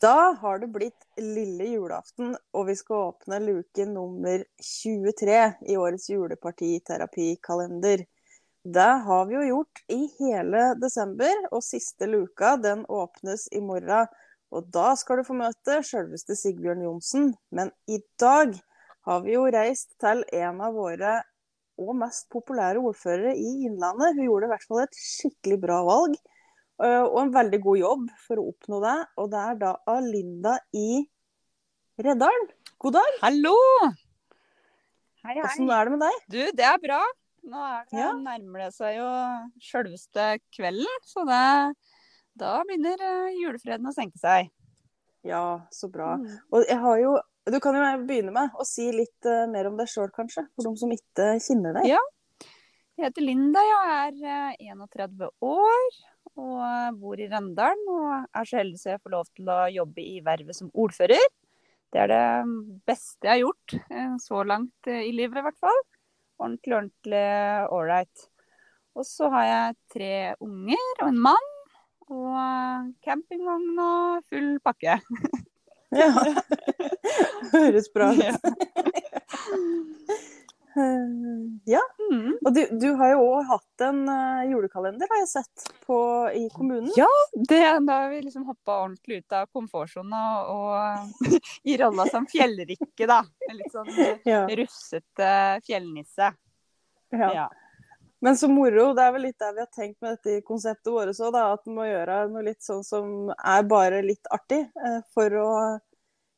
Da har det blitt lille julaften, og vi skal åpne luke nummer 23 i årets julepartiterapikalender. Det har vi jo gjort i hele desember, og siste luka den åpnes i morgen. Og da skal du få møte selveste Sigbjørn Johnsen. Men i dag har vi jo reist til en av våre og mest populære ordførere i Innlandet. Hun gjorde i hvert fall et skikkelig bra valg. Eh, og en veldig god jobb for å oppnå det. Og det er da Alinda i Reddalen. God dag. Hallo! Hei, hei. Åssen er det med deg? Du, det er bra. Nå er det, Ja. nærmer det seg jo sjølveste kvelden, så det, da begynner eh, julefreden å senke seg. Ja, så bra. Mm. Og jeg har jo Du kan jo begynne med å si litt eh, mer om deg sjøl, kanskje. For de som ikke kjenner deg. Ja. Jeg heter Linda, jeg er eh, 31 år og bor i Rendalen. Og er så heldig så jeg får lov til å jobbe i vervet som ordfører. Det er det beste jeg har gjort eh, så langt eh, i livet, i hvert fall. Ordentlig, ordentlig ålreit. Og så har jeg tre unger og en mann. Og eh, campingvogn og full pakke. Ja. Høres bra ut. Ja. Eh. Mm. Og du, du har jo òg hatt en eh, julekalender, har jeg sett, på, i kommunen. Ja, det, da har vi liksom hoppa ordentlig ut av komfortsona og i rolla som fjellrikke, da. En litt sånn Ja. russete fjellnisse. Ja. Ja. Men så moro. Det er vel litt der vi har tenkt med dette i konseptet vårt òg, at vi må gjøre noe litt sånn som er bare litt artig, eh, for å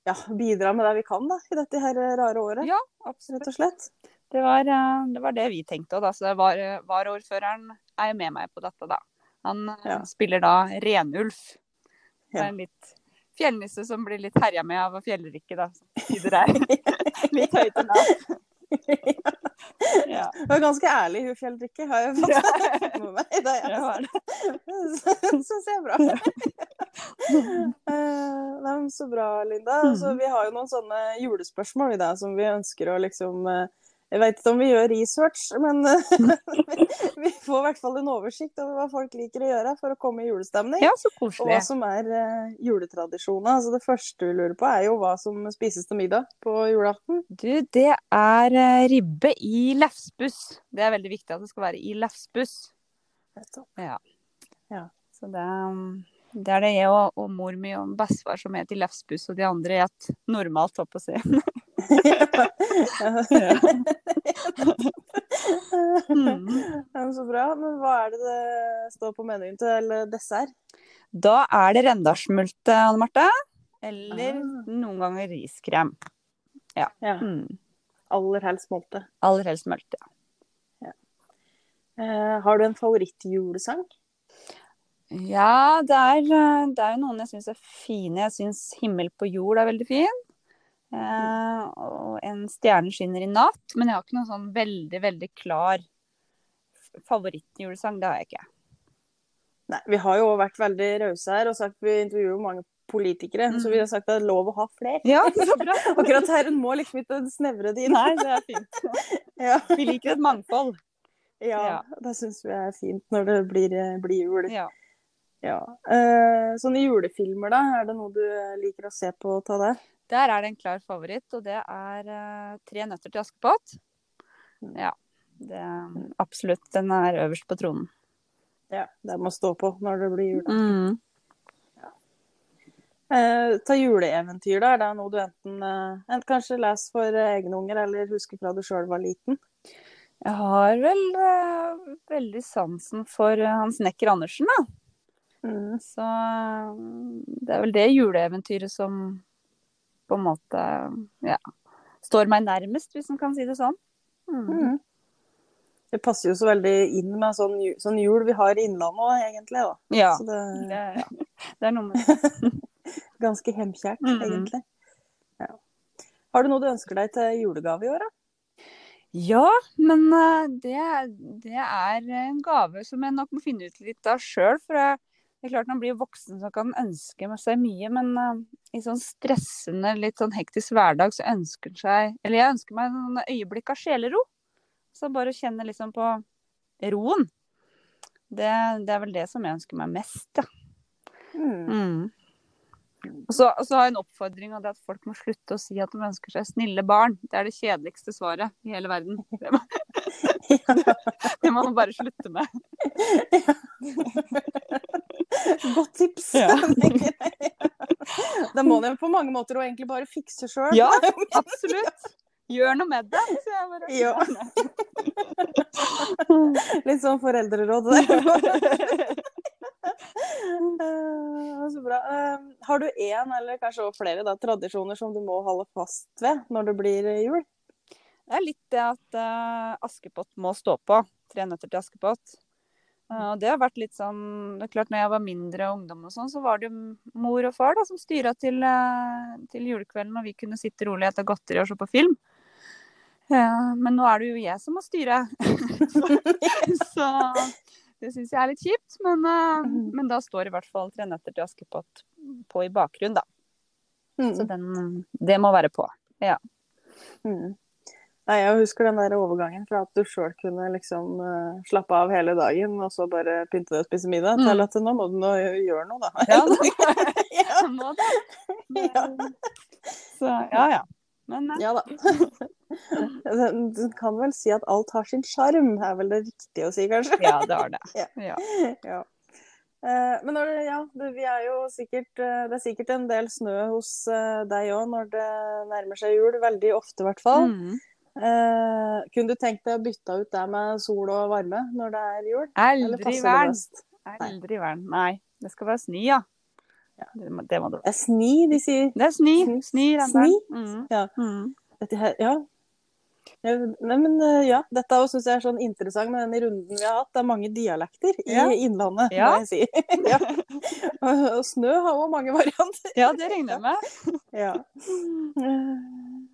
ja, bidra med det vi kan da, i dette her rare året, ja, rett absolutt. og slett. Det var, eh, det var det vi tenkte òg, da. Så var, varaordføreren er jo med meg på dette, da. Han eh, Ja. spiller da Renulf. Det er en litt fjellnisse som blir litt herja med av fjellrikke, da. Litt høyt og lavt. Ja. Det var ganske ærlig, hun Fjellrikke, har jeg fått med meg. Det Det er jeg. Syns jeg er bra. Eh, Nei, så bra, Linda. Mm. Så vi har jo noen sånne julespørsmål i dag som vi ønsker å liksom eh, Jeg vet ikke om vi gjør research, men eh, vi får i hvert fall en oversikt over hva folk liker å gjøre for å komme i julestemning. Ja, så koselig. Og hva som er uh, juletradisjoner. Altså, det første vi lurer på, er jo hva som spises til middag på julaften. Du, det er eh, ribbe i lefsbuss. Det er veldig viktig at det skal være i lefsbuss. Ja. Ja. Så det, um, det er det jeg og, og mor mi og bestefar som heter lefsbuss, og de andre het normalt, holdt på å si. Mm. Ja, så bra. Men hva er det det står på menyen til dessert? Da er det rendalsmulte, Anne Marte. Eller Ah. noen ganger riskrem. Ja. Mm. Aller helst multe Aller helst mølte. Eh, har du en favorittjulesang? Ja, det er, eh, det er noen jeg syns er fine. Jeg syns 'Himmel på jord' er veldig fin. Eh, og 'En stjerne skinner i natt'. Men jeg har ikke noen sånn veldig, veldig klar favorittjulesang. Det har jeg ikke. Nei, vi har jo vært veldig rause her og sagt vi intervjuer jo mange politikere, Mm. så vi har sagt at det er lov å ha flere. Ja, så bra. Akkurat her hun må liksom ikke snevre det inn. Nei, det er fint. Ja, Vi liker et mangfold. ja, Ja. det syns vi er fint når det blir, eh, blir jul. Ja. Ja. Eh, sånne julefilmer, da? Er det noe du liker å se på og ta det? Der er det en klar favoritt, og det er uh, 'Tre nøtter til Askepott'. Mm. Ja. Det, absolutt. Den er øverst på tronen. Ja, det må stå på når det blir jul. Mm. Eh, ta juleeventyr, da. Er det noe du enten, enten kanskje leser for egne unger, eller husker fra du sjøl var liten? Jeg har vel veldig sansen for eh, Hans Nekker Andersen, da. Mm. Så det er vel det juleeventyret som på en måte ja, står meg nærmest, hvis man kan si det sånn. Mm. Mm. Det passer jo så veldig inn med sånn, sånn jul vi har i Innlandet òg, egentlig. Da. Ja. Så det Det, ja. det er noe med det. ganske hemkjært, mm. egentlig. Ja. Har du noe du ønsker deg til julegave i år, da? Ja, men eh, det, det er en gave som jeg nok må finne ut litt av sjøl. For jeg, det er klart man blir voksen så kan man ønske seg mye, men uh, i sånn stressende, litt sånn hektisk hverdag så ønsker man seg Eller jeg ønsker meg noen øyeblikk av sjelero. Så bare kjenne liksom på roen. Det, det er vel det som jeg ønsker meg mest, ja. Mm. Mm. Og så, og så har jeg en oppfordring, av det at folk må slutte å si at de ønsker seg snille barn. Det er det kjedeligste svaret i hele verden. Det må, det må man bare slutte med. Godt tips. Ja. det må en på mange måter og egentlig bare fikse sjøl. Ja, absolutt. Gjør noe med det. Så jeg bare, Ja. Litt sånn foreldreråd der. Så bra. Eh, har du én, eller kanskje også flere, da, tradisjoner som du må holde fast ved når det blir jul? Det er litt det at uh, Askepott må stå på. Tre nøtter til Askepott. Og det har vært litt sånn det er klart når jeg var mindre ungdom og sånn, så var det jo mor og far da, som styra til, eh, til julekvelden, og vi kunne sitte rolig etter godteri og se på film. Men nå er det jo jeg som må styre. så det syns jeg er litt kjipt. Men, eh, men da står i hvert fall Tre netter til Askepott på i bakgrunnen, da. Så Mm. den, det må være på. Mm. Nei, jeg husker den der overgangen fra at du sjøl kunne liksom uh, slappe av hele dagen, og så bare pynte deg og spise middag, Mm. til at nå må du nå gjøre noe, da. Ja, ja. Må det. Ja. Så ja, ja. Men nei. Ja da. Du- Du kan vel si at alt har sin sjarm, er vel det riktige å si, kanskje? ja, det har det. Ja. Ja. Ja. Eh, Men når det, ja, vi er jo sikkert, eh, det er sikkert en del snø hos eh, deg òg når det nærmer seg jul. Veldig ofte, i hvert fall. Mm. Eh, kunne du tenkt deg å bytte ut det med sol og varme når det er jul? Aldri vern. Aldri vern. Nei, det skal være snø, ja. Det, må- det må det være. Det er sni, de sier. Det er. Sni- sni? Mm. Ja. Mm. Ja. Ja, men eh, ja, dette syns jeg er sånn interessant med den runden vi har hatt. Det er mange dialekter i Ja. Innlandet, Ja. må jeg si. ja. Og og snø har òg mange varianter. ja, det regner jeg med. Ja.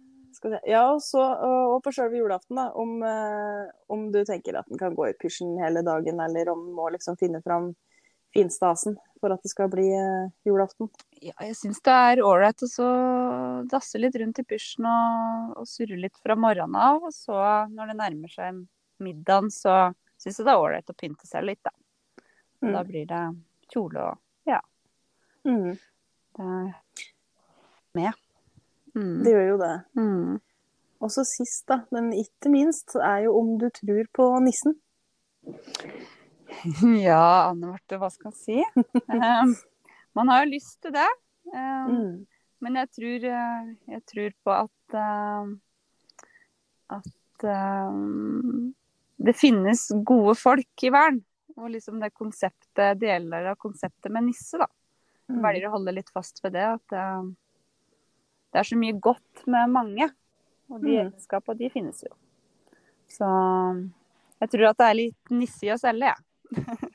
Ja, og, så, og på sjølve julaften, da, om, eh, om du tenker at den kan gå i pysjen hele dagen, eller om den må liksom finne fram finstasen for at det skal bli eh, julaften. Ja, jeg syns det er ålreit å så dasse litt rundt i pysjen og, og surre litt fra morgenen av. Og så når det nærmer seg middagen, så syns jeg det er ålreit å pynte seg litt, da. Mm. Da blir det kjole og Mm. det er med. Mm. Det gjør jo det. Mm. Og så sist, da, men ikke minst, er jo om du tror på nissen. Ja, Anne Marte, hva skal jeg si? um, man har jo lyst til det. Um, Mm. Men jeg tror, eh, jeg tror på at uh, at eh, det finnes gode folk i verden. Og liksom det konseptet, deler av konseptet med nisse, da. Jeg Mm. velger å holde litt fast ved det. At eh, det er så mye godt med mange. Og de Mm. egenskapene, de finnes jo. Så jeg tror at det er litt nisse i oss alle, jeg.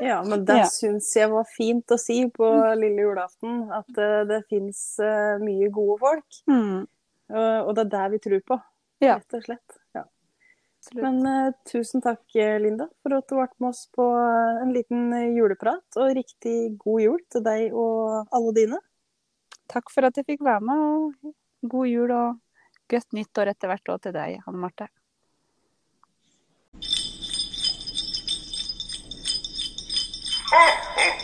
Ja, men det Ja. syns jeg var fint å si på lille julaften. At eh, det fins mye gode folk. Mm. Og og det er det vi tror på, Ja. rett og slett. Ja. Men eh, tusen takk, eh, Linda, for at du ble med oss på eh, en liten eh, juleprat. Og riktig god jul til deg og alle dine takk for at jeg fikk være med, og god jul og godt nytt år etter hvert òg til deg, Hanne Marte. Oh.